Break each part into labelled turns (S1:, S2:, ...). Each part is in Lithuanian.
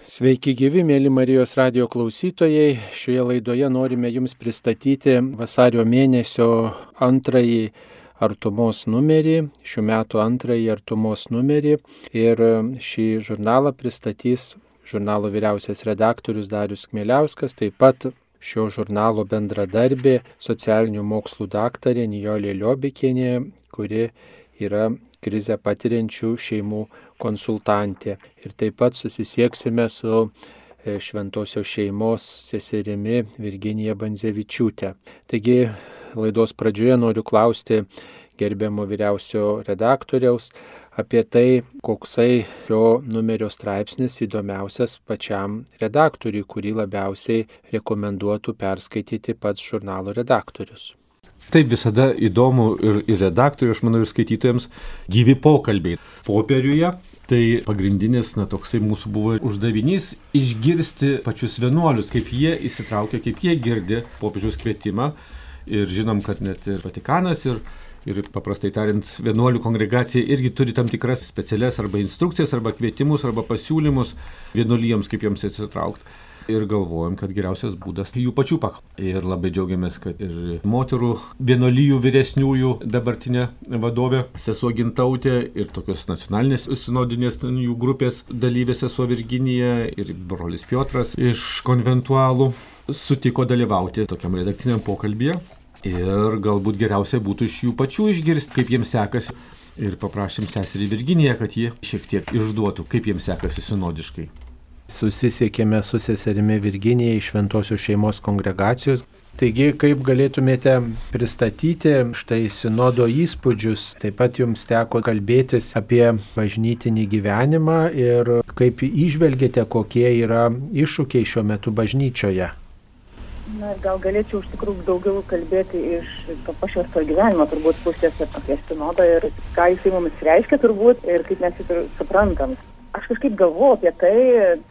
S1: Sveiki gyvi, mėly Marijos radio klausytojai. Šioje laidoje norime Jums pristatyti vasario mėnesio antrąjį artumos numerį, šių metų antrąjį artumos numerį. Ir šį žurnalą pristatys žurnalo vyriausias redaktorius Darius Kmėliauskas, taip pat šio žurnalo bendradarbė socialinių mokslų daktarė Nijolė Liobikienė, kuri yra krizę patiriančių šeimų konsultantė. Ir taip pat susisieksime su e, šventosios šeimos seserimi Virginija Banzevičiūtė. Taigi laidos pradžioje noriu klausti gerbiamo vyriausio redaktoriaus apie tai, koksai šio numerio straipsnis įdomiausias pačiam redaktoriui, kurį labiausiai rekomenduotų perskaityti pats žurnalo redaktorius.
S2: Taip visada įdomu ir, ir redaktoriui, aš manau, ir skaitytojams gyvi pokalbiai. Popieriuje Tai pagrindinis, na, toksai mūsų buvo uždavinys - išgirsti pačius vienuolius, kaip jie įsitraukia, kaip jie girdi popiežiaus kvietimą. Ir žinom, kad net ir Vatikanas, ir, ir paprastai tariant, vienuolių kongregacija irgi turi tam tikras specialias arba instrukcijas, arba kvietimus, arba pasiūlymus vienuolyjams, kaip joms įsitraukti ir galvojom, kad geriausias būdas jų pačių paklausti. Ir labai džiaugiamės, kad ir moterų vienolyjų vyresniųjų dabartinė vadovė, sesuo Gintautė ir tokios nacionalinės sinodinės jų grupės dalyvė sesuo Virginija ir brolis Piotras iš konventualų sutiko dalyvauti tokiam redakciniam pokalbėje. Ir galbūt geriausia būtų iš jų pačių išgirsti, kaip jiems sekasi. Ir paprašėm seserį Virginiją, kad jie šiek tiek išduotų, kaip jiems sekasi sinodiškai
S1: susisiekėme su seserimi Virginija iš Šventosios šeimos kongregacijos. Taigi, kaip galėtumėte pristatyti štai sinodo įspūdžius, taip pat jums teko kalbėtis apie bažnytinį gyvenimą ir kaip išvelgėte, kokie yra iššūkiai šiuo metu bažnyčioje.
S3: Na, gal galėčiau iš tikrųjų daugiau kalbėti iš to pašvesto gyvenimo turbūt pusės apie sinodą ir ką jisai mums reiškia turbūt ir kaip mes jį suprantam aš kažkaip galvoju apie tai,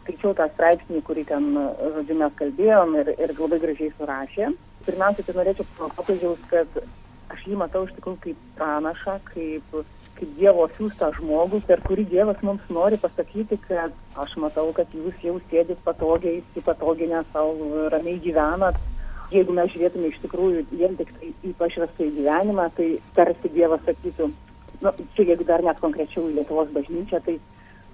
S3: skaičiau tą straipsnį, kurį ten, žodžiu, mes kalbėjom ir, ir labai gražiai surašė. Pirmiausia, tai norėčiau popiežiaus, kad aš jį matau iš tikrųjų kaip pranašą, kaip, kaip Dievo siūstą žmogų, per kurį Dievas mums nori pasakyti, kad aš matau, kad jūs jau sėdit patogiai, įsipatoginę savo ramiai gyvenat. Jeigu mes žiūrėtume iš tikrųjų vien tik tai į pašvestą į gyvenimą, tai tarsi Dievas sakytų, nu, čia jeigu dar net konkrečiau į Lietuvos bažnyčią, tai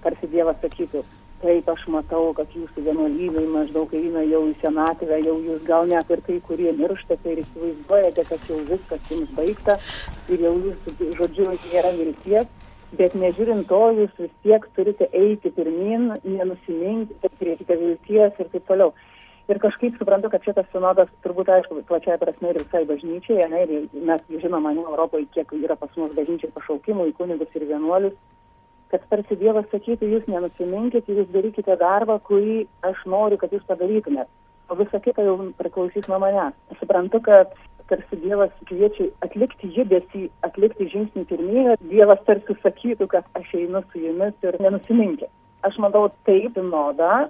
S3: tarsi Dievas sakytų, taip aš matau, kad jūsų vienuolynai maždaug eina jau į senatvę, jau jūs gal net ir kai kurie mirštate ir įsivaizduojate, kad jau viskas jums baigta ir jau jūs, žodžiu, nėra vilties. Bet nežiūrint to, jūs vis tiek turite eiti pirmin, nenusiminkite, turėkite vilties ir taip toliau. Ir kažkaip suprantu, kad šitas sinodas turbūt, aišku, plačiai prasme ir visai bažnyčiai, ne, ir mes žinoma, ne Europoje, kiek yra pas mus bažnyčiai pašaukimų į kunigus ir vienuolius, kad tarsi Dievas sakytų, jūs nenusiminkit, jūs darykite darbą, kurį aš noriu, kad jūs padarytumėt. O visa kita jau priklausys nuo manęs. Suprantu, kad tarsi Dievas kviečia atlikti judesį, atlikti žingsnį pirmieji, Dievas tarsi sakytų, kad aš einu su jumis ir nenusiminkit. Aš manau, taip sinoda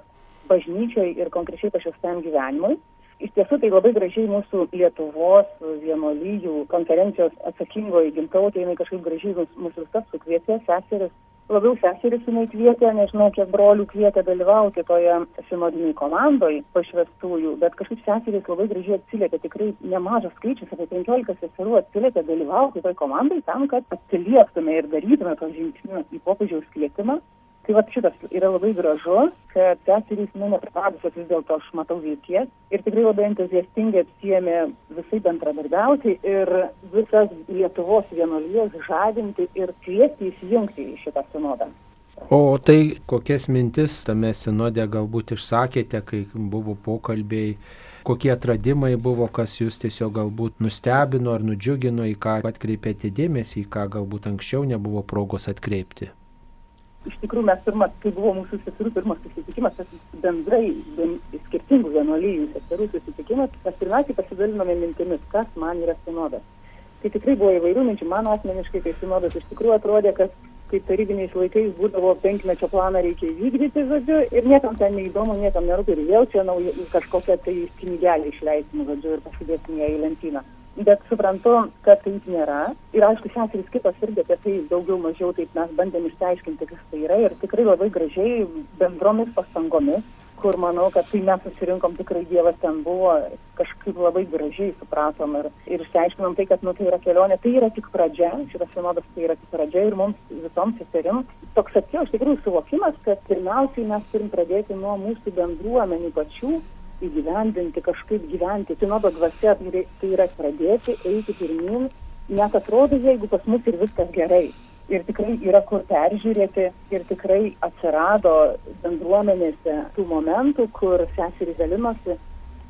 S3: bažnyčiai ir konkrečiai pašiostam gyvenimui. Iš tiesų tai labai gražiai mūsų Lietuvos vienolyjų konferencijos atsakingoji gintautė, jinai kažkaip gražiai mūsų visas sukvietė seseris labiau seseris jinai kvietė, nežinau, kiek brolių kvietė dalyvauti toje sinodiniai komandoj pašvestųjų, bet kažkaip seserys labai gražiai atsiliepė, tikrai nemažas skaičius, apie 15 seserų atsiliepė dalyvauti toj komandai tam, kad atsilieptume ir darytume tos žingsnius į popiežiaus kvietimą Tai va šitas yra labai gražu, kad seserys nu nepraradusios vis dėlto aš matau vilties ir tikrai labai entuziastingai apsijėmė visai bendradarbiauti ir visas Lietuvos vienuolijas žadinti ir kviesti įsijungti į šitą sinodą.
S1: O tai kokias mintis tame sinode galbūt išsakėte, kai buvo pokalbiai, kokie atradimai buvo, kas jūs tiesiog galbūt nustebino ar nudžiugino, į ką atkreipėte dėmesį, į ką galbūt anksčiau nebuvo progos atkreipti?
S3: Iš tikrųjų mes pirmas, kai buvo mūsų seserų pirmas susitikimas, tas bendrai ben, skirtingų vienuolyjų seserų susitikimas, mes pirmiausiai pasidalinome mintimis, kas man yra sinodas. Tai tikrai buvo įvairių minčių, man asmeniškai tai sinodas iš tikrųjų atrodė, kad kaip tarybiniais laikais būdavo penkmečio planą reikia įvykdyti, žodžiu, ir niekam ten neįdomu, niekam nerūpi, ir vėl čia nauja, kažkokią tai knygelę išleisime, žodžiu, ir pasidėsime ją į lentyną. Bet suprantu, kad taip nėra. Ir aišku, seserys kitos irgi apie tai daugiau mažiau taip mes bandėm išsiaiškinti, kas tai yra. Ir tikrai labai gražiai bendromis pastangomis, kur manau, kad tai mes susirinkom, tikrai Dievas ten buvo, kažkaip labai gražiai supratom ir, ir išsiaiškinom tai, kad nu, tai yra kelionė, tai yra tik pradžia, šitas sinodas tai yra tik pradžia ir mums visoms seserim. Toks atėjo iš tikrųjų suvokimas, kad pirmiausiai mes turim pradėti nuo mūsų bendruomenių pačių įgyvendinti, kažkaip gyventi. Sinodo dvasia tai, tai yra pradėti eiti pirmin, net atrodo, jeigu pas mus ir viskas gerai. Ir tikrai yra kur peržiūrėti ir tikrai atsirado bendruomenėse tų momentų, kur seserys dalinosi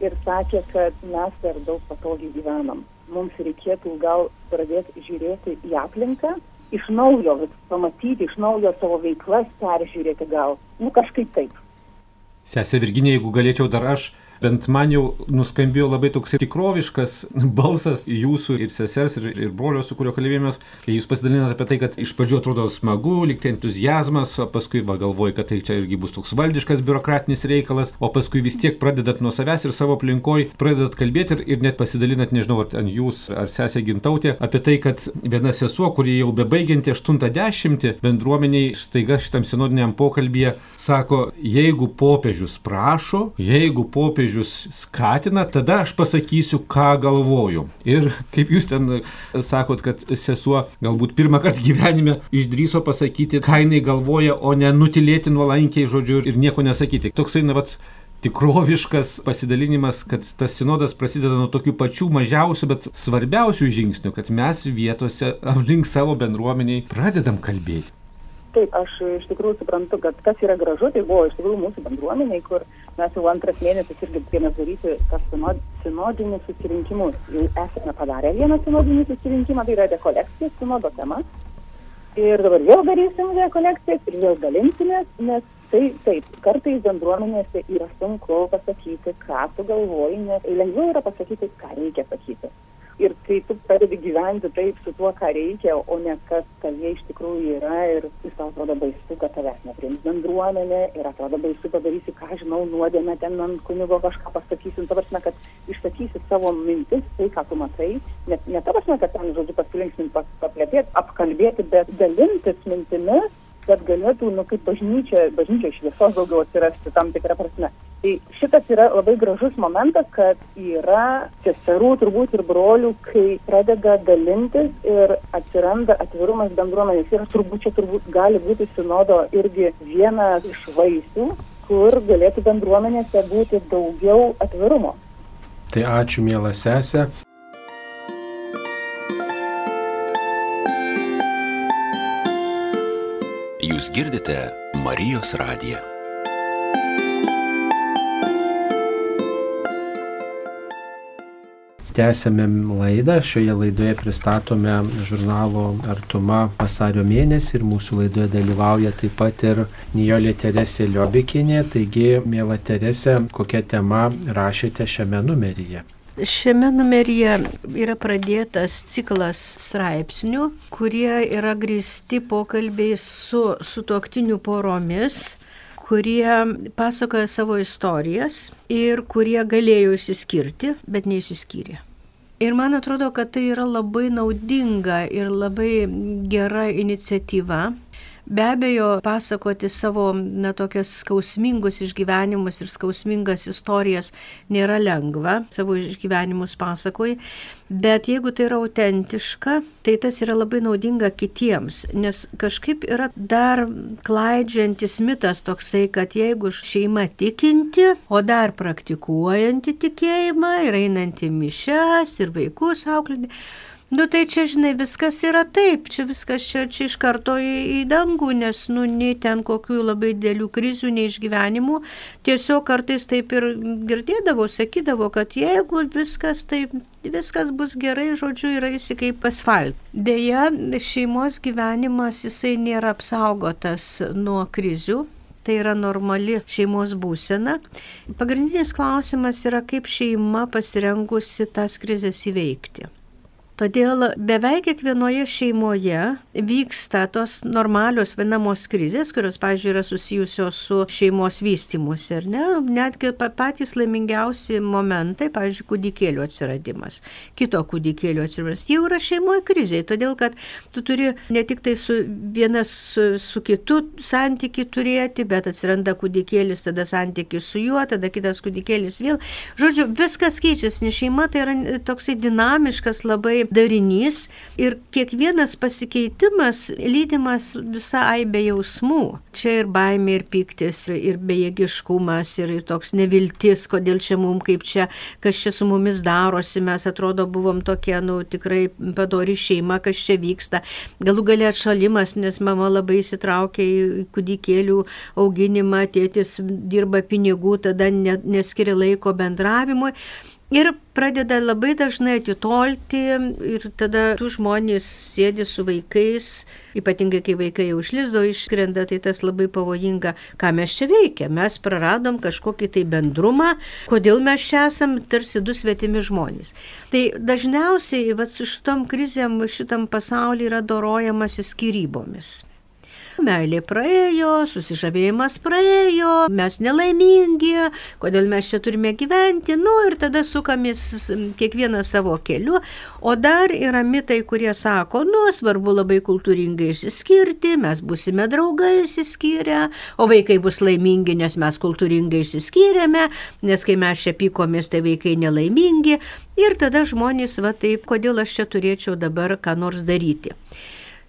S3: ir sakė, kad mes per daug patogiai gyvenam. Mums reikėtų gal pradėti žiūrėti į aplinką, iš naujo, pamatyti iš naujo savo veiklas, peržiūrėti gal, nu kažkaip taip.
S2: Sesė Virginija, jeigu galėčiau dar aš bent man jau nuskambėjo labai toks tikroviškas balsas jūsų ir sesers, ir, ir brolio, su kurio kalbėjomės, kai jūs pasidalinate apie tai, kad iš pradžių atrodo smagu, likti entuzijazmas, o paskui galvoji, kad tai čia irgi bus toks valdiškas biurokratinis reikalas, o paskui vis tiek pradedat nuo savęs ir savo aplinkoj, pradedat kalbėti ir, ir net pasidalinat, nežinau, ar ten jūs ar sesė gintautė, apie tai, kad viena sesuo, kuri jau bebaigianti 80 bendruomeniai, staiga šitam sinodiniam pokalbėje sako, jeigu popiežius prašo, jeigu popiežius popiežius skatina, tada aš pasakysiu, ką galvoju. Ir kaip jūs ten sakot, kad sesuo galbūt pirmą kartą gyvenime išdryso pasakyti, ką jinai galvoja, o ne nutilėti nuolankiai žodžiu ir nieko nesakyti. Toksai, na, vat, tikroviškas pasidalinimas, kad tas sinodas prasideda nuo tokių pačių mažiausių, bet svarbiausių žingsnių, kad mes vietose aplink savo bendruomeniai pradedam kalbėti.
S3: Taip, aš iš tikrųjų suprantu, kad kas yra gražu, tai buvo iš tikrųjų mūsų bendruomeniai, kur mes jau antras mėnesis irgi tikėjomės daryti kas sinodinius susirinkimus. Jau esame padarę vieną sinodinį susirinkimą, tai yra rekolekcija, sinodo tema. Ir dabar vėl darysim rekolekcijas ir vėl dalinsimės, nes tai taip, kartais bendruomenėse yra sunku pasakyti, ką tu galvoji, nes lengviau yra pasakyti, ką reikia sakyti ir kai tu pradedi gyventi taip su tuo, ką reikia, o ne kas tavyje iš tikrųjų yra ir vis tau atrodo baisu, kad tavęs nepriims bendruomenė ir atrodo baisu padarysi, ką žinau, nuodėmę ten ant kunigo kažką pasakysiu, nu, ta prasme, kad išsakysi savo mintis, tai ką tu matai, net ne ta prasme, kad ten, žodžiu, pasilinksminti, paplėtėti, apkalbėti, bet dalintis mintimis kad galėtų, nu, kaip bažnyčia, bažnyčia šviesos daugiau atsirasti tam tikrą prasme. Tai šitas yra labai gražus momentas, kad yra seserų turbūt ir brolių, kai pradeda dalintis ir atsiranda atvirumas bendruomenės. Ir turbūt čia turbūt gali būti sinodo irgi vienas iš vaisių, kur galėtų bendruomenėse būti daugiau atvirumo.
S1: Tai ačiū, mėla sesė.
S4: Jūs girdite Marijos radiją.
S1: tęsėme laidą. Šioje laidoje pristatome žurnalo Artuma vasario mėnesį ir mūsų laidoje dalyvauja taip pat ir Nijolė Teresė Liobikinė. Taigi, mėla Teresė, kokią temą rašėte šiame numeryje?
S5: Šiame numeryje yra pradėtas ciklas straipsnių, kurie yra grįsti pokalbiai su sutoktinių poromis, kurie pasakoja savo istorijas ir kurie galėjo išsiskirti, bet neįsiskyrė. Ir man atrodo, kad tai yra labai naudinga ir labai gera iniciatyva, Be abejo, pasakoti savo, na, tokias skausmingus išgyvenimus ir skausmingas istorijas nėra lengva, savo išgyvenimus pasakoji, bet jeigu tai yra autentiška, tai tas yra labai naudinga kitiems, nes kažkaip yra dar klaidžiantis mitas toksai, kad jeigu šeima tikinti, o dar praktikuojanti tikėjimą ir einanti mišes ir vaikus auklėti, Nu tai čia, žinai, viskas yra taip, čia viskas čia, čia iš karto į, į dangų, nes, nu, nei ten kokių labai dėlių krizių, nei išgyvenimų, tiesiog kartais taip ir girdėdavo, sakydavo, kad jeigu viskas taip, viskas bus gerai, žodžiu, yra visi kaip asfalt. Deja, šeimos gyvenimas jisai nėra apsaugotas nuo krizių, tai yra normali šeimos būsena. Pagrindinis klausimas yra, kaip šeima pasirengusi tas krizės įveikti. Todėl beveik kiekvienoje šeimoje vyksta tos normalios vienamos krizės, kurios, pavyzdžiui, yra susijusios su šeimos vystimusi, ar ne? Netgi patys laimingiausi momentai, pavyzdžiui, kūdikėlių atsiradimas, kito kūdikėlių atsiradimas, jau yra šeimoje krizė, todėl kad tu turi ne tik tai su vienas su, su kitu santyki turėti, bet atsiranda kūdikėlis, tada santykis su juo, tada kitas kūdikėlis vėl. Žodžiu, viskas keičiasi, nes šeima tai yra toksai dinamiškas labai darinys ir kiekvienas pasikeitimas lydimas visą aibę jausmų. Čia ir baimė, ir piktis, ir bejėgiškumas, ir, ir toks neviltis, kodėl čia mums, kaip čia, kas čia su mumis darosi, mes atrodo buvom tokie, nu, tikrai padori šeima, kas čia vyksta. Galų galia atšalimas, nes mama labai įsitraukė į kūdikėlių auginimą, tėtis dirba pinigų, tada neskiria laiko bendravimui. Ir pradeda labai dažnai atitolti ir tada tų žmonės sėdi su vaikais, ypatingai kai vaikai jau išlizdo išskrenda, tai tas labai pavojinga, ką mes čia veikia. Mes praradom kažkokį tai bendrumą, kodėl mes čia esam tarsi du svetimi žmonės. Tai dažniausiai, va, su šitom krizėm šitam pasaulyje yra dorojamasi skyrybomis. Meilė praėjo, susižavėjimas praėjo, mes nelaimingi, kodėl mes čia turime gyventi, nu ir tada sukamės kiekvieną savo keliu. O dar yra mitai, kurie sako, nu svarbu labai kultūringai išsiskirti, mes busime draugai išsiskyrę, o vaikai bus laimingi, nes mes kultūringai išsiskyrėme, nes kai mes čia pykomės, tai vaikai nelaimingi. Ir tada žmonės, va taip, kodėl aš čia turėčiau dabar ką nors daryti.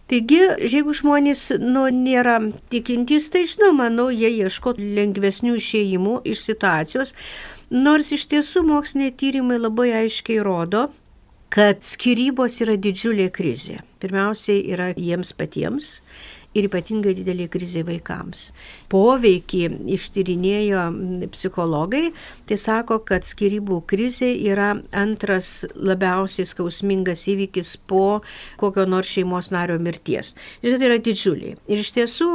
S5: Taigi, jeigu žmonės nu, nėra tikintys, tai žinoma, nu, jie ieško lengvesnių išėjimų iš situacijos, nors iš tiesų moksliniai tyrimai labai aiškiai rodo, kad skirybos yra didžiulė krizė. Pirmiausiai yra jiems patiems ir ypatingai didelė krizė vaikams. Poveikį ištyrinėjo psichologai, tai sako, kad skirybų krizė yra antras labiausiai skausmingas įvykis po kokio nors šeimos nario mirties. Ir tai yra didžiuliai. Ir iš tiesų,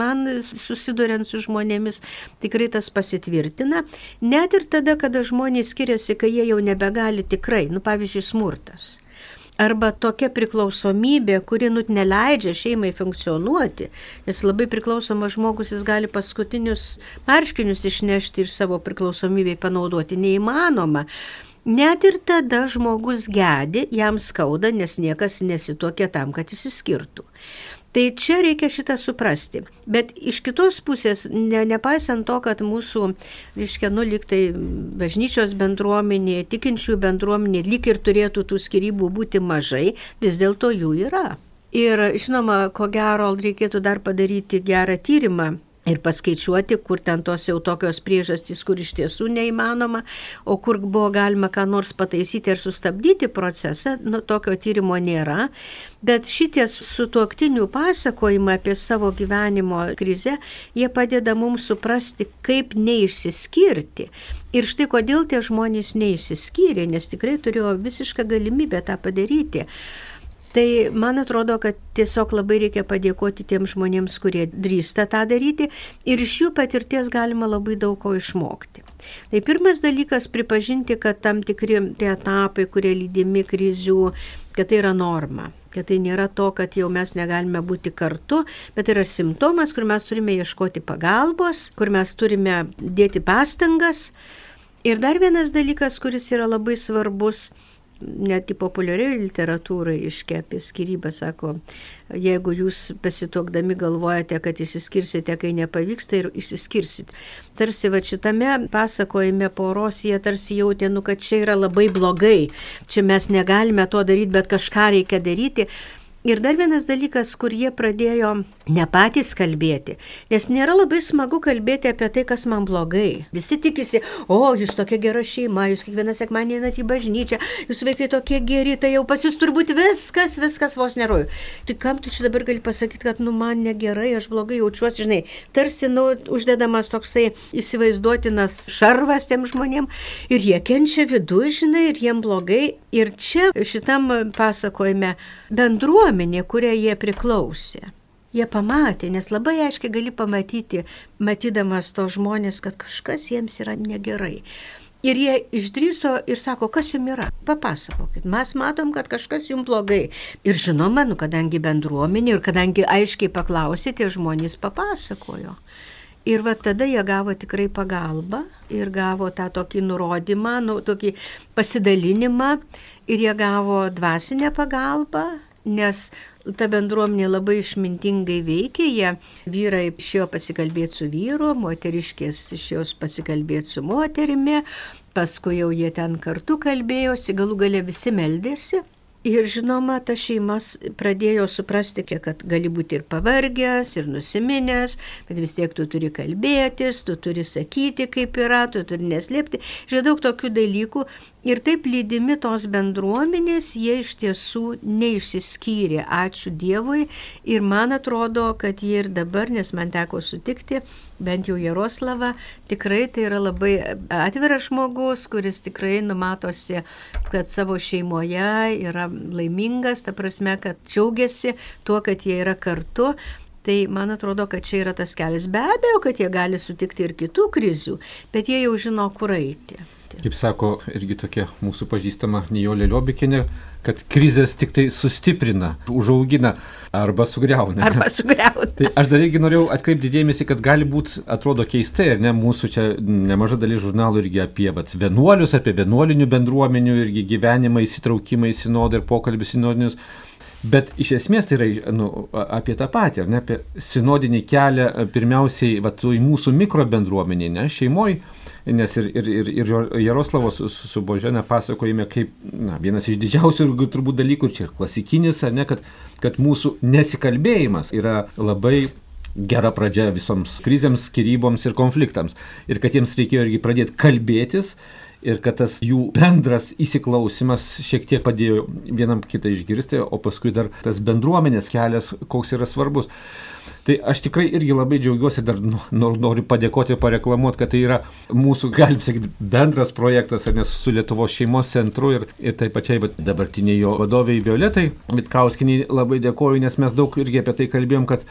S5: man susiduriant su žmonėmis, tikrai tas pasitvirtina. Net ir tada, kada žmonės skiriasi, kai jie jau nebegali tikrai, nu pavyzdžiui, smurtas arba tokia priklausomybė, kuri nu neleidžia šeimai funkcionuoti, nes labai priklausomas žmogus jis gali paskutinius marškinius išnešti ir savo priklausomybei panaudoti neįmanoma. Net ir tada žmogus gedi, jam skauda, nes niekas nesitokia tam, kad išsiskirtų. Tai čia reikia šitą suprasti. Bet iš kitos pusės, ne, nepaisant to, kad mūsų, reiškia, nu, lyg tai bažnyčios bendruomenė, tikinčių bendruomenė, lyg ir turėtų tų skirybų būti mažai, vis dėlto jų yra. Ir žinoma, ko gero, reikėtų dar padaryti gerą tyrimą ir paskaičiuoti, kur ten tos jau tokios priežastys, kur iš tiesų neįmanoma, o kur buvo galima ką nors pataisyti ir sustabdyti procesą, nu, tokio tyrimo nėra. Bet šitie sutuoktinių pasakojimai apie savo gyvenimo krizę, jie padeda mums suprasti, kaip neišsiskirti. Ir štai kodėl tie žmonės neišsiskyrė, nes tikrai turėjo visišką galimybę tą padaryti. Tai man atrodo, kad tiesiog labai reikia padėkoti tiems žmonėms, kurie drįsta tą daryti ir iš jų patirties galima labai daug ko išmokti. Tai pirmas dalykas - pripažinti, kad tam tikri etapai, kurie lydimi krizių, kad tai yra norma kad tai nėra to, kad jau mes negalime būti kartu, bet yra simptomas, kur mes turime ieškoti pagalbos, kur mes turime dėti pastangas. Ir dar vienas dalykas, kuris yra labai svarbus, netgi populiarioje literatūroje iškia apie skirybą, sako, jeigu jūs pasitokdami galvojate, kad išsiskirsite, kai nepavyksta ir išsiskirsit. Tarsi va šitame pasakojime poros jie tarsi jautė, nu kad čia yra labai blogai, čia mes negalime to daryti, bet kažką reikia daryti. Ir dar vienas dalykas, kur jie pradėjo ne patys kalbėti, nes nėra labai smagu kalbėti apie tai, kas man blogai. Visi tikisi, o jūs tokia gera šeima, jūs kiekvieną sekmanį einate į bažnyčią, jūs vaikai tokie geri, tai jau pas jūs turbūt viskas, viskas vos neroju. Tai kam tu čia dabar gali pasakyti, kad nu man negerai, aš blogai jaučiuosi, žinai, tarsi nu, uždedamas toksai įsivaizduotinas šarvas tiem žmonėm ir jie kenčia vidu, žinai, ir jiem blogai. Ir čia šitam pasakojime bendruomenė kuriai jie priklausė. Jie pamatė, nes labai aiškiai gali pamatyti, matydamas to žmonės, kad kažkas jiems yra negerai. Ir jie išdryso ir sako, kas jums yra, papasakokit. Mes matom, kad kažkas jums blogai. Ir žinoma, nu, kadangi bendruomenė ir kadangi aiškiai paklausė, tie žmonės papasakojo. Ir va tada jie gavo tikrai pagalbą ir gavo tą tokį nurodymą, nu, tokį pasidalinimą ir jie gavo dvasinę pagalbą, nes ta bendruomenė labai išmintingai veikia, jie vyrai išėjo pasikalbėti su vyru, moteriškės išėjo pasikalbėti su moterimi, paskui jau jie ten kartu kalbėjosi, galų gale visi meldėsi. Ir žinoma, ta šeimas pradėjo suprasti, kad gali būti ir pavargęs, ir nusiminęs, bet vis tiek tu turi kalbėtis, tu turi sakyti, kaip yra, tu turi neslėpti. Žinau, daug tokių dalykų Ir taip lydimi tos bendruomenės, jie iš tiesų neišsiskyrė, ačiū Dievui. Ir man atrodo, kad jie ir dabar, nes man teko sutikti, bent jau Jaroslavą, tikrai tai yra labai atviras žmogus, kuris tikrai numatosi, kad savo šeimoje yra laimingas, ta prasme, kad džiaugiasi tuo, kad jie yra kartu. Tai man atrodo, kad čia yra tas kelias. Be abejo, kad jie gali sutikti ir kitų krizių, bet jie jau žino, kur eiti.
S2: Kaip sako irgi tokia mūsų pažįstama Nijolė Liobikinė, kad krizės tik tai sustiprina, užaugina arba sugriauna.
S5: Arba sugriauna.
S2: tai aš dar irgi norėjau atkreipti dėmesį, kad gali būti, atrodo keistai, ar ne, mūsų čia nemaža dalis žurnalų irgi apie vat, vienuolius, apie vienuolinių bendruomenių irgi gyvenimą, įsitraukimą į sinodą ir pokalbius sinodinius. Bet iš esmės tai yra nu, apie tą patį, ar ne, apie sinodinį kelią pirmiausiai va, į mūsų mikrobendruomenį, ne, šeimoje nes ir, ir, ir, ir Jaroslavos su, Božene pasakojime kaip na, vienas iš didžiausių turbūt dalykų, čia ir klasikinis, ar ne, kad, kad mūsų nesikalbėjimas yra labai gera pradžia visoms krizėms, skiryboms ir konfliktams. Ir kad jiems reikėjo irgi pradėti kalbėtis ir kad tas jų bendras įsiklausimas šiek tiek padėjo vienam kitą išgirsti, o paskui dar tas bendruomenės kelias, koks yra svarbus. Tai aš tikrai irgi labai džiaugiuosi, dar noriu padėkoti pareklamuoti, kad tai yra mūsų, galim sakyti, bendras projektas, nes su Lietuvos šeimos centru ir, ir taip pačiai dabartiniai jo vadoviai Violetai Vitkauskinį labai dėkoju, nes mes daug irgi apie tai kalbėjom, kad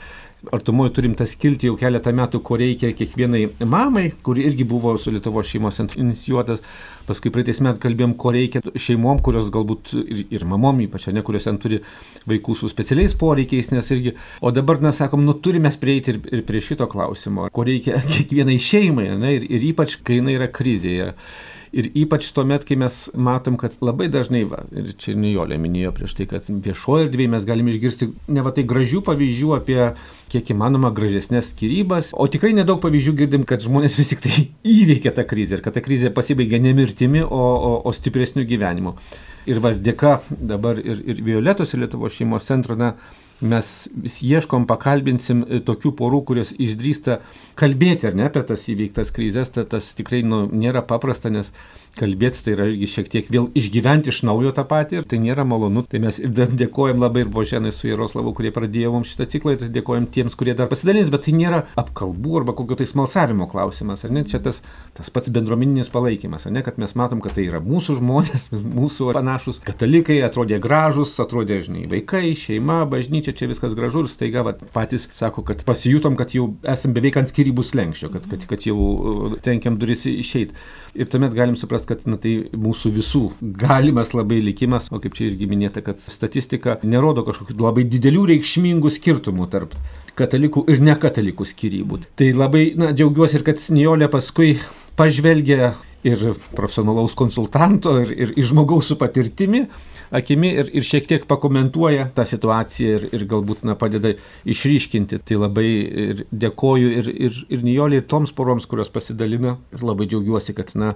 S2: artumoje turim tą skiltį jau keletą metų, ko reikia kiekvienai mamai, kuri irgi buvo su Lietuvo šeimos inicijuotas. Paskui praeitais metais kalbėjom, ko reikia šeimom, kurios galbūt ir, ir mamom, ypač ne, kurios ten turi vaikų su specialiais poreikiais, nes irgi, o dabar, na, sakom, nu turime prieiti ir, ir prie šito klausimo, ko reikia kiekvienai šeimai, ne, ir, ir ypač, kai jinai yra krizėje. Ir ypač tuomet, kai mes matom, kad labai dažnai, va, ir čia Nijolė minėjo prieš tai, kad viešoje erdvėje mes galime išgirsti ne va tai gražių pavyzdžių apie kiek įmanoma gražesnės skirybas, o tikrai nedaug pavyzdžių girdim, kad žmonės vis tik tai įveikia tą krizę ir kad ta krizė pasibaigia ne mirtimi, o, o, o stipresniu gyvenimu. Ir va dėka dabar ir, ir Violetos ir Lietuvos šeimos centro, na, mes ieškom, pakalbinsim e, tokių porų, kurios išdrįsta kalbėti ar ne apie tas įveiktas krizės, ta, tas tikrai nu, nėra paprasta, nes kalbėti tai yra irgi šiek tiek vėl išgyventi iš naujo tą patį ir tai nėra malonu. Tai mes dėkojam labai ir Boženai su Jaroslavu, kurie pradėjo mums šitą ciklą ir dėkojam tiems, kurie dar pasidalins, bet tai nėra apkalbų arba kokio tai smalsavimo klausimas, ar ne? Čia tas, tas pats bendruomeninis palaikymas, ar ne? Kad mes matom, kad tai yra mūsų žmonės, mūsų panašus katalikai, atrodė gražus, atrodė, žinai, vaikai, šeima, bažnyčia čia, čia viskas gražu ir staiga vat, patys sako, kad pasijutom, kad jau esam beveik ant skirybų slengščio, kad, kad, kad jau uh, tenkiam duris išeiti. Ir tuomet galim suprasti, kad na, tai mūsų visų galimas labai likimas, o kaip čia irgi minėta, kad statistika nerodo kažkokių labai didelių reikšmingų skirtumų tarp katalikų ir nekatalikų skirybų. Tai labai na, džiaugiuosi ir kad Nijolė paskui pažvelgia ir profesionalaus konsultanto, ir, ir, ir žmogaus su patirtimi akimi ir, ir šiek tiek pakomentuoja tą situaciją ir, ir galbūt na, padeda išryškinti. Tai labai ir dėkoju ir, ir, ir Nijoliai, ir toms poroms, kurios pasidalina. Ir labai džiaugiuosi, kad na,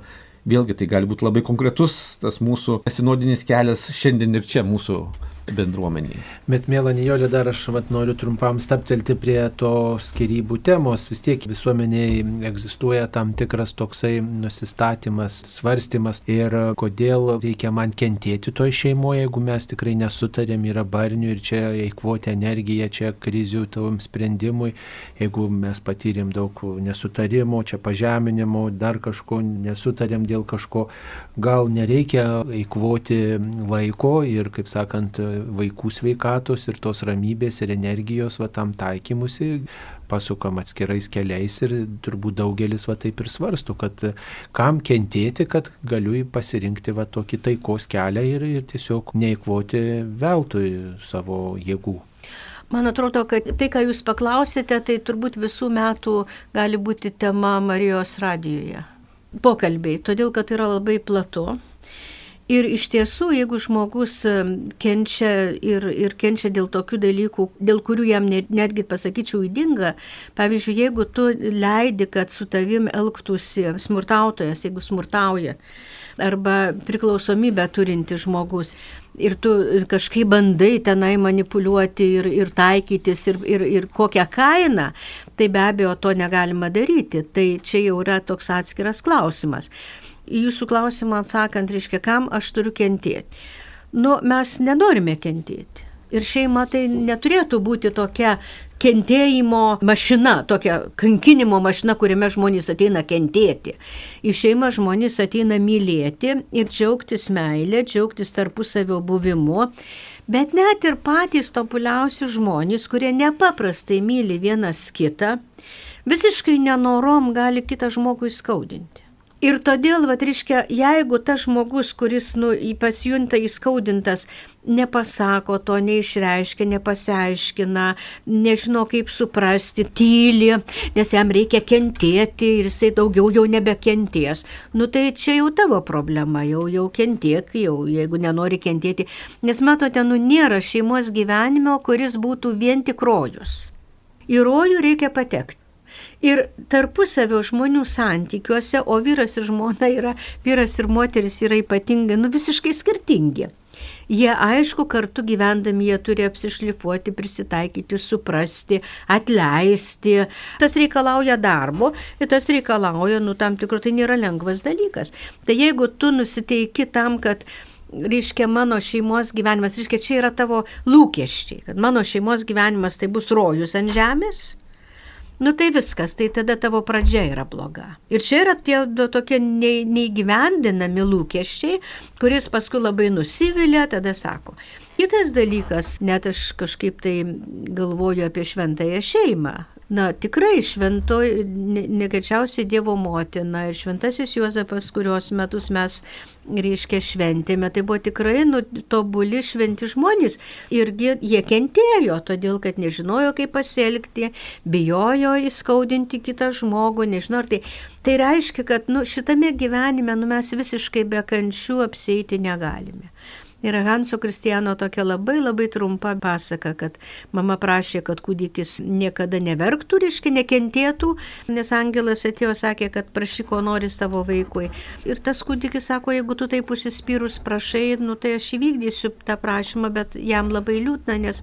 S2: vėlgi tai gali būti labai konkretus tas mūsų sinodinis kelias šiandien ir čia mūsų bendruomeniai.
S1: Bet, mėla Nijolė, dar aš vat, noriu trumpam staptelti prie to skirybų temos. Vis tiek visuomeniai egzistuoja tam tikras toksai nusistatymas, svarstymas ir kodėl reikia man kentėti toj šeimoje, jeigu mes tikrai nesutarėm, yra barnių ir čia eikvoti energiją, čia krizių tavom sprendimui, jeigu mes patyrėm daug nesutarimų, čia pažeminimo, dar kažko nesutarėm dėl kažko, gal nereikia eikvoti laiko ir, kaip sakant, vaikų sveikatos ir tos ramybės ir energijos va tam taikymusi pasukam atskirais keliais ir turbūt daugelis va taip ir svarsto, kad kam kentėti, kad galiu pasirinkti va tokį taikos kelią ir, ir tiesiog neįkvoti veltui savo jėgų.
S5: Man atrodo, kad tai, ką jūs paklausėte, tai turbūt visų metų gali būti tema Marijos radijoje. Pokalbiai, todėl kad yra labai platu. Ir iš tiesų, jeigu žmogus kenčia ir, ir kenčia dėl tokių dalykų, dėl kurių jam net, netgi pasakyčiau įdinga, pavyzdžiui, jeigu tu leidi, kad su tavim elgtųsi smurtautojas, jeigu smurtauja, arba priklausomybę turinti žmogus. Ir tu kažkaip bandai tenai manipuliuoti ir, ir taikytis ir, ir, ir kokią kainą, tai be abejo to negalima daryti. Tai čia jau yra toks atskiras klausimas. Į jūsų klausimą atsakant, reiškia, kam aš turiu kentėti. Nu, mes nenorime kentėti. Ir šeima tai neturėtų būti tokia kentėjimo mašina, tokia kankinimo mašina, kuriame žmonės ateina kentėti. Į šeimą žmonės ateina mylėti ir džiaugtis meilė, džiaugtis tarpusavio buvimu. Bet net ir patys tobuliausi žmonės, kurie nepaprastai myli vienas kitą, visiškai nenorom gali kitą žmogų įskaudinti. Ir todėl, va, reiškia, jeigu tas žmogus, kuris nu, pasijunta įskaudintas, nepasako to, neišreiškia, nepasiaiškina, nežino kaip suprasti, tyli, nes jam reikia kentėti ir jisai daugiau jau nebekentės, nu tai čia jau tavo problema, jau, jau kentiek, jau jeigu nenori kentėti. Nes matote, nu nėra šeimos gyvenimo, kuris būtų vien tik rojus. Į rojų reikia patekti. Ir tarpusavio žmonių santykiuose, o vyras ir žmona yra, vyras ir moteris yra ypatingai, nu visiškai skirtingi. Jie aišku, kartu gyvendami jie turi apsišlifuoti, prisitaikyti, suprasti, atleisti. Tas reikalauja darbo ir tas reikalauja, nu tam tikrų, tai nėra lengvas dalykas. Tai jeigu tu nusiteiki tam, kad reiškia mano šeimos gyvenimas, reiškia čia yra tavo lūkesčiai, kad mano šeimos gyvenimas tai bus rojus ant žemės, Nu tai viskas, tai tada tavo pradžia yra bloga. Ir čia yra tie du tokie neįgyvendinami lūkesčiai, kuris paskui labai nusivilia, tada sako. Kitas dalykas, net aš kažkaip tai galvoju apie šventąją šeimą. Na, tikrai šventoji, negačiausiai Dievo motina ir šventasis Juozapas, kurios metus mes, reiškia, šventėme, tai buvo tikrai nu, tobuli šventi žmonės. Irgi jie kentėjo, todėl kad nežinojo, kaip pasielgti, bijojo įskaudinti kitą žmogų, nežinau, ar tai, tai reiškia, kad nu, šitame gyvenime nu, mes visiškai be kančių apsėti negalime. Yra Hanso Kristiano tokia labai labai trumpa pasaka, kad mama prašė, kad kūdikis niekada neverktų, reiškia nekentėtų, nes angelas atėjo, sakė, kad prašy, ko nori savo vaikui. Ir tas kūdikis sako, jeigu tu taip užsispyrus prašai, nu tai aš įvykdysiu tą prašymą, bet jam labai liūdna, nes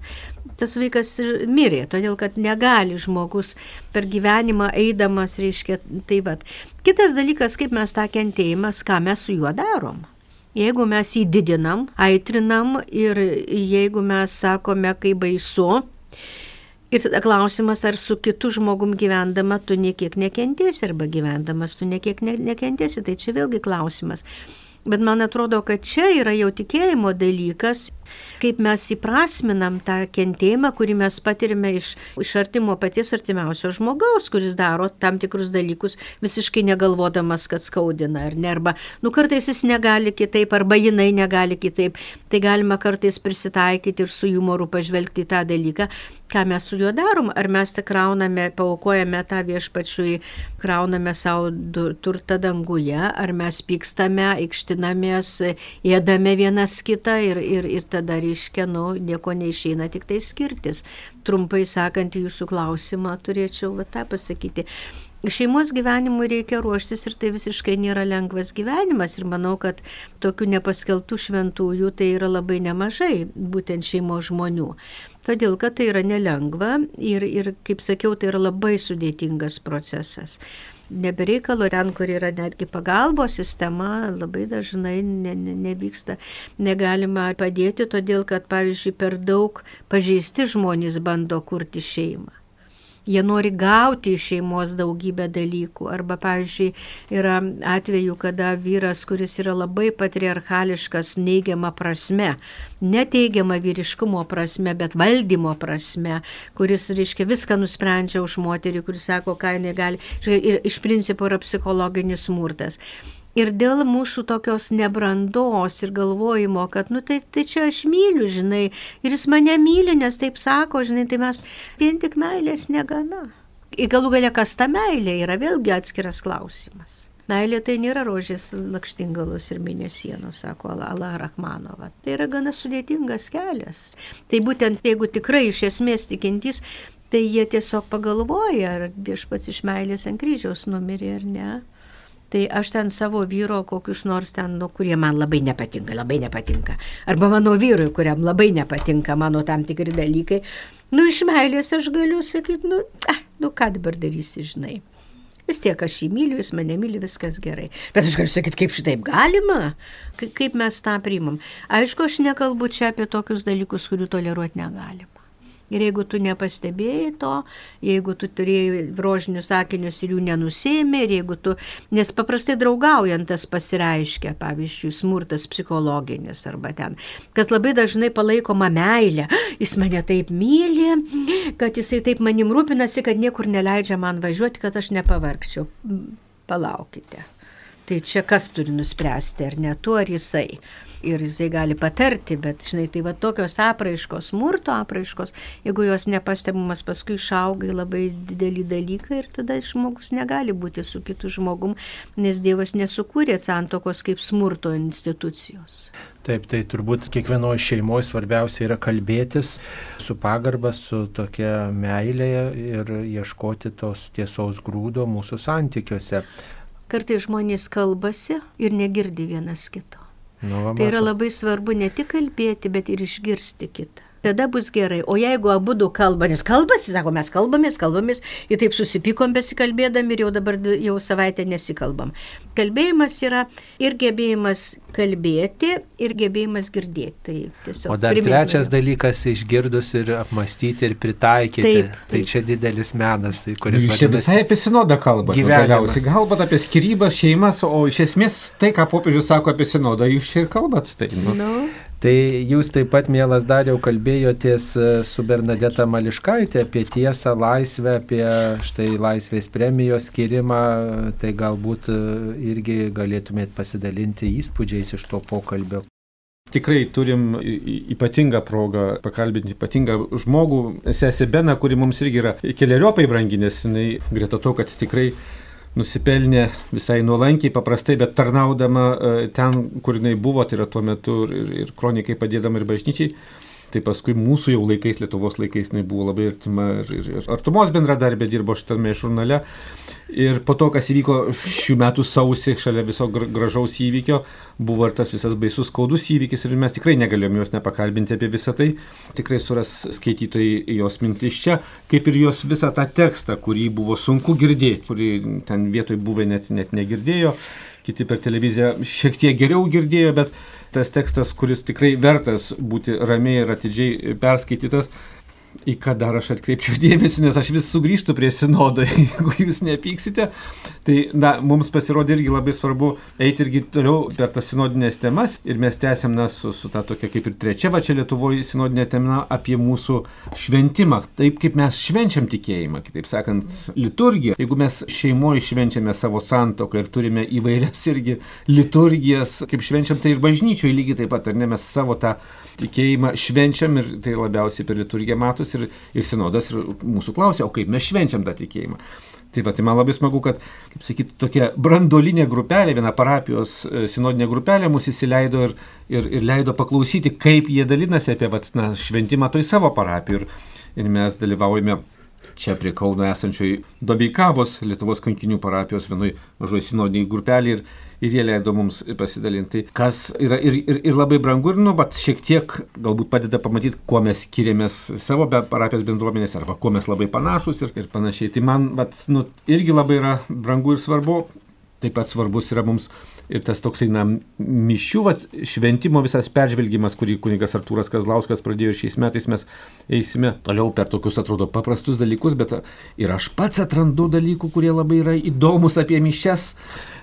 S5: tas vaikas ir mirė, todėl kad negali žmogus per gyvenimą eidamas, reiškia, tai vad. Kitas dalykas, kaip mes tą kentėjimą, ką mes su juo darom. Jeigu mes jį didinam, aitrinam ir jeigu mes sakome, kaip baisu, ir tada klausimas, ar su kitu žmogum gyvendama tu niekiek nekentėsi, arba gyvendamas tu niekiek ne, nekentėsi, tai čia vėlgi klausimas. Bet man atrodo, kad čia yra jau tikėjimo dalykas, kaip mes įprasminam tą kentėjimą, kurį mes patirime iš, iš artimo paties artimiausio žmogaus, kuris daro tam tikrus dalykus visiškai negalvodamas, kad skaudina ar ne, arba, nu kartais jis negali kitaip, arba jinai negali kitaip. Tai galima kartais prisitaikyti ir su humoru pažvelgti į tą dalyką, ką mes su juo darom, ar mes tik krauname, paukojame tą viešpačiui, krauname savo turtą danguje, ar mes pykstame, aikštė piktinamės, ėdame vienas kitą ir, ir, ir tada, reiškia, nu, nieko neišeina, tik tai skirtis. Trumpai sakant, jūsų klausimą turėčiau va, tą pasakyti. Šeimos gyvenimui reikia ruoštis ir tai visiškai nėra lengvas gyvenimas ir manau, kad tokių nepaskeltų šventųjų tai yra labai nemažai, būtent šeimos žmonių. Todėl, kad tai yra nelengva ir, ir kaip sakiau, tai yra labai sudėtingas procesas nebereikalo ten, kur yra netgi pagalbos sistema, labai dažnai ne, ne, nevyksta, negalima padėti, todėl kad, pavyzdžiui, per daug pažeisti žmonės bando kurti šeimą. Jie nori gauti iš šeimos daugybę dalykų. Arba, pavyzdžiui, yra atveju, kada vyras, kuris yra labai patriarchališkas neigiama prasme, neteigiama vyriškumo prasme, bet valdymo prasme, kuris, reiškia, viską nusprendžia už moterį, kuris sako, ką jinai gali. Ir iš principo yra psichologinis smurtas. Ir dėl mūsų tokios nebrandos ir galvojimo, kad, nu tai, tai čia aš myliu, žinai, ir jis mane myli, nes taip sako, žinai, tai mes vien tik meilės negana. Ir galų galia, kas ta meilė yra vėlgi atskiras klausimas. Meilė tai nėra rožės lakštingalus ir mėnesienos, sako Allah Rahmanova. Tai yra gana sudėtingas kelias. Tai būtent jeigu tikrai iš esmės tikintys, tai jie tiesiog pagalvoja, ar viešpats iš meilės ant kryžiaus numirė ar ne. Tai aš ten savo vyro kokius nors ten, nu, kurie man labai nepatinka, labai nepatinka. Arba mano vyrui, kuriam labai nepatinka mano tam tikri dalykai. Nu, iš meilės aš galiu sakyti, nu, ah, nu ką dabar darysi, žinai. Vis tiek aš jį myliu, jis mane myli, viskas gerai. Bet aš galiu sakyti, kaip šitaip galima, kaip mes tą priimam. Aišku, aš nekalbu čia apie tokius dalykus, kurių toleruoti negalima. Ir jeigu tu nepastebėjai to, jeigu tu turėjai rožinius sakinius ir jų nenusėmė, ir jeigu tu, nes paprastai draugaujant tas pasireiškia, pavyzdžiui, smurtas psichologinis arba ten, kas labai dažnai palaikoma meilė, jis mane taip myli, kad jisai taip manim rūpinasi, kad niekur neleidžia man važiuoti, kad aš nepavargčiau. Palaukite. Tai čia kas turi nuspręsti, ar ne tu, ar jisai ir jisai gali patarti, bet žinai, tai va tokios apraiškos, smurto apraiškos, jeigu jos nepastebimas, paskui išauga į labai didelį dalyką ir tada žmogus negali būti su kitu žmogum, nes Dievas nesukūrė santokos kaip smurto institucijos.
S1: Taip, tai turbūt kiekvienoje šeimoje svarbiausia yra kalbėtis su pagarba, su tokia meilė ir ieškoti tos tiesos grūdo mūsų santykiuose.
S5: Kartai žmonės kalbasi ir negirdi vienas kito.
S1: Nu, va,
S5: Tai yra labai svarbu ne tik kalbėti, bet ir išgirsti kitą. Tada bus gerai. O jeigu abu du kalba, nes kalbasi, sako, mes kalbamės, kalbamės, ir taip susipykom besikalbėdami ir jau dabar jau savaitę nesikalbam. Kalbėjimas yra ir gebėjimas kalbėti, ir gebėjimas girdėti. Tai tiesiog.
S1: O dar
S5: primint
S1: trečias dalykas - išgirdus ir apmastyti ir pritaikyti.
S5: Taip,
S1: Tai
S5: taip.
S1: čia didelis menas, tai, kuris
S2: Jūs čia visai apie sinodą kalbate. Galiausiai kalbate apie skirybas, šeimas, o iš esmės tai, ką popiežius sako apie sinodą, jūs čia ir kalbat. Tai, nu.
S5: Nu,
S1: Tai jūs taip pat, mielas Dariau, kalbėjotės e, su Bernadeta Mališkaitė apie tiesą, laisvę, apie štai laisvės premijos skirimą. Tai galbūt e, irgi galėtumėt pasidalinti įspūdžiais iš to pokalbio.
S2: Tikrai turim ypatingą progą pakalbinti ypatingą žmogų, sesę Beną, kuri mums irgi yra keliariopai brangi, nes jinai greta to, kad tikrai nusipelnė visai nuolankiai, paprastai, bet tarnaudama e, ten, kur jinai buvo, tai yra tuo metu ir, ir, kronikai padėdama ir bažnyčiai. Tai paskui mūsų jau laikais, Lietuvos laikais, jinai buvo labai artima ir, ir, ir artumos bendradarbė dirbo šitame žurnale. Ir po to, kas įvyko šių metų sausį, šalia viso gra- gražaus įvykio, buvo ir tas visas baisus skaudus įvykis ir mes tikrai negalėjome jos nepakalbinti apie visą tai. Tikrai suras skaitytojai jos mintis čia, kaip ir jos visą tą tekstą, kurį buvo sunku girdėti, kurį ten vietoj buvę net, net negirdėjo, kiti per televiziją šiek tiek geriau girdėjo, bet tas tekstas, kuris tikrai vertas būti ramiai ir atidžiai perskaitytas, į ką dar aš atkreipčiau dėmesį, nes aš vis sugrįžtu prie sinodo, jeigu jūs nepyksite. Tai na, mums pasirodė irgi labai svarbu eiti irgi toliau per tas sinodinės temas ir mes tęsiam na, su, su ta tokia kaip ir trečia va čia Lietuvoje sinodinė tema apie mūsų šventimą, taip kaip mes švenčiam tikėjimą, kitaip sakant, liturgiją. Jeigu mes šeimoje švenčiame savo santoką ir turime įvairias irgi liturgijas, kaip švenčiam, tai ir bažnyčioje lygiai taip pat, ar ne mes savo tą tikėjimą švenčiam ir tai labiausiai per liturgiją matos ir, ir sinodas ir mūsų klausia, o kaip mes švenčiam tą tikėjimą. Tai va, tai man labai smagu, kad, kaip sakyti, tokia brandolinė grupelė, viena parapijos e, sinodinė grupelė mus įsileido ir, ir, ir leido paklausyti, kaip jie dalinasi apie vat, na, šventimą toj savo parapiją. Ir, ir mes dalyvaujame čia prie Kauno esančioj Dobeikavos Lietuvos kankinių parapijos vienoj mažoj sinodiniai grupelį ir, ir jie leido mums pasidalinti, kas yra ir, ir, ir labai brangu ir, nu, bet šiek tiek galbūt padeda pamatyti, kuo mes skiriamės savo be parapijos bendruomenės arba kuo mes labai panašus ir, ir panašiai. Tai man, bet, nu, irgi labai yra brangu ir svarbu taip pat svarbus yra mums ir tas toksai, na, mišių, vat, šventimo visas peržvelgimas, kurį kunigas Artūras Kazlauskas pradėjo šiais metais, mes eisime toliau per tokius, atrodo, paprastus dalykus, bet ir aš pats atrandu dalykų, kurie labai yra įdomus apie mišes.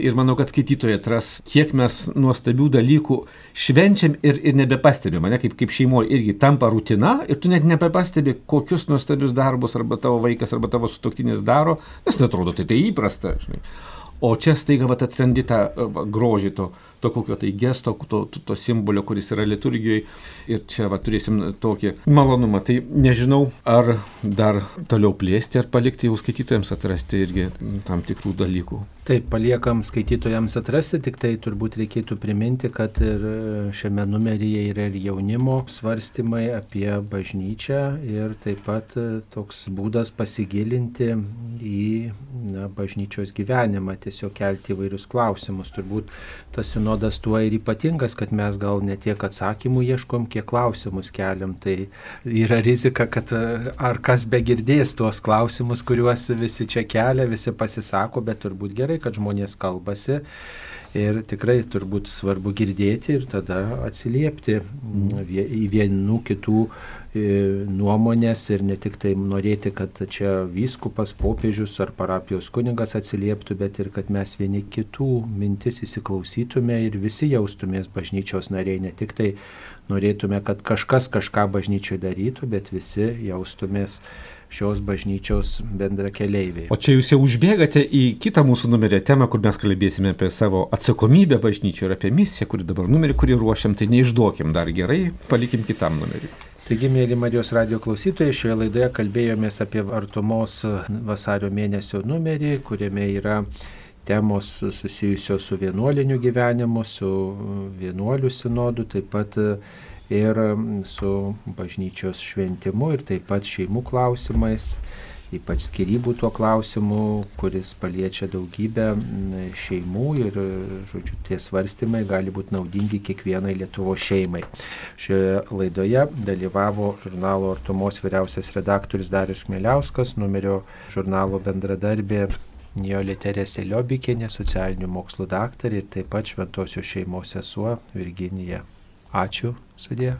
S2: Ir manau, kad skaitytojai atras, kiek mes nuostabių dalykų švenčiam ir, ir nebepastebim, mane kaip, kaip šeimoje irgi tampa rutina ir tu net nebepastebi, kokius nuostabius darbus arba tavo vaikas arba tavo sutoktinis daro, nes netrodo tai tai įprasta. Žinai. O čia staiga vat, atrandi tą grožį to, to kokio tai gesto, to, to, to simbolio, kuris yra liturgijoje. Ir čia va, turėsim tokį malonumą. Tai nežinau, ar dar toliau plėsti, ar palikti jau skaitytojams atrasti irgi tam tikrų dalykų.
S1: Taip, paliekam skaitytojams atrasti, tik tai turbūt reikėtų priminti, kad ir šiame numeryje yra ir jaunimo svarstymai apie bažnyčią ir taip pat toks būdas pasigilinti į na, bažnyčios gyvenimą, tiesiog kelti įvairius klausimus. Turbūt tas sinodas tuo ir ypatingas, kad mes gal ne tiek atsakymų ieškom, kiek klausimus keliam. Tai yra rizika, kad ar kas be girdės tuos klausimus, kuriuos visi čia kelia, visi pasisako, bet turbūt gerai kad žmonės kalbasi ir tikrai turbūt svarbu girdėti ir tada atsiliepti į vienų kitų e, nuomonės ir ne tik tai norėti, kad čia vyskupas, popiežius ar parapijos kunigas atsilieptų, bet ir kad mes vieni kitų mintis įsiklausytume ir visi jaustumės bažnyčios nariai, ne tik tai norėtume, kad kažkas kažką bažnyčioje darytų, bet visi jaustumės šios bažnyčios bendra keliaiviai.
S2: O čia jūs jau užbėgate į kitą mūsų numerio temą, kur mes kalbėsime apie savo atsakomybę bažnyčioje ir apie misiją, kuri dabar numerį, kurį ruošiam, tai neišduokim dar gerai, palikim kitam numeriui.
S1: Taigi, mėly Marijos radio klausytojai, šioje laidoje kalbėjomės apie artumos vasario mėnesio numerį, kuriame yra temos susijusios su vienuoliniu gyvenimu, su vienuolių sinodu, taip pat ir su bažnyčios šventimu ir taip pat šeimų klausimais, ypač skirybų tuo klausimu, kuris paliečia daugybę šeimų ir, žodžiu, tie svarstymai gali būti naudingi kiekvienai Lietuvo šeimai. Šioje laidoje dalyvavo žurnalo Artumos vyriausias redaktorius Darius Kmeliauskas, numerio žurnalo bendradarbė Nijolė Teresė Liobikinė, socialinių mokslų daktarė ir taip pat šventosios šeimos sesuo Virginija Ačiū, sudė.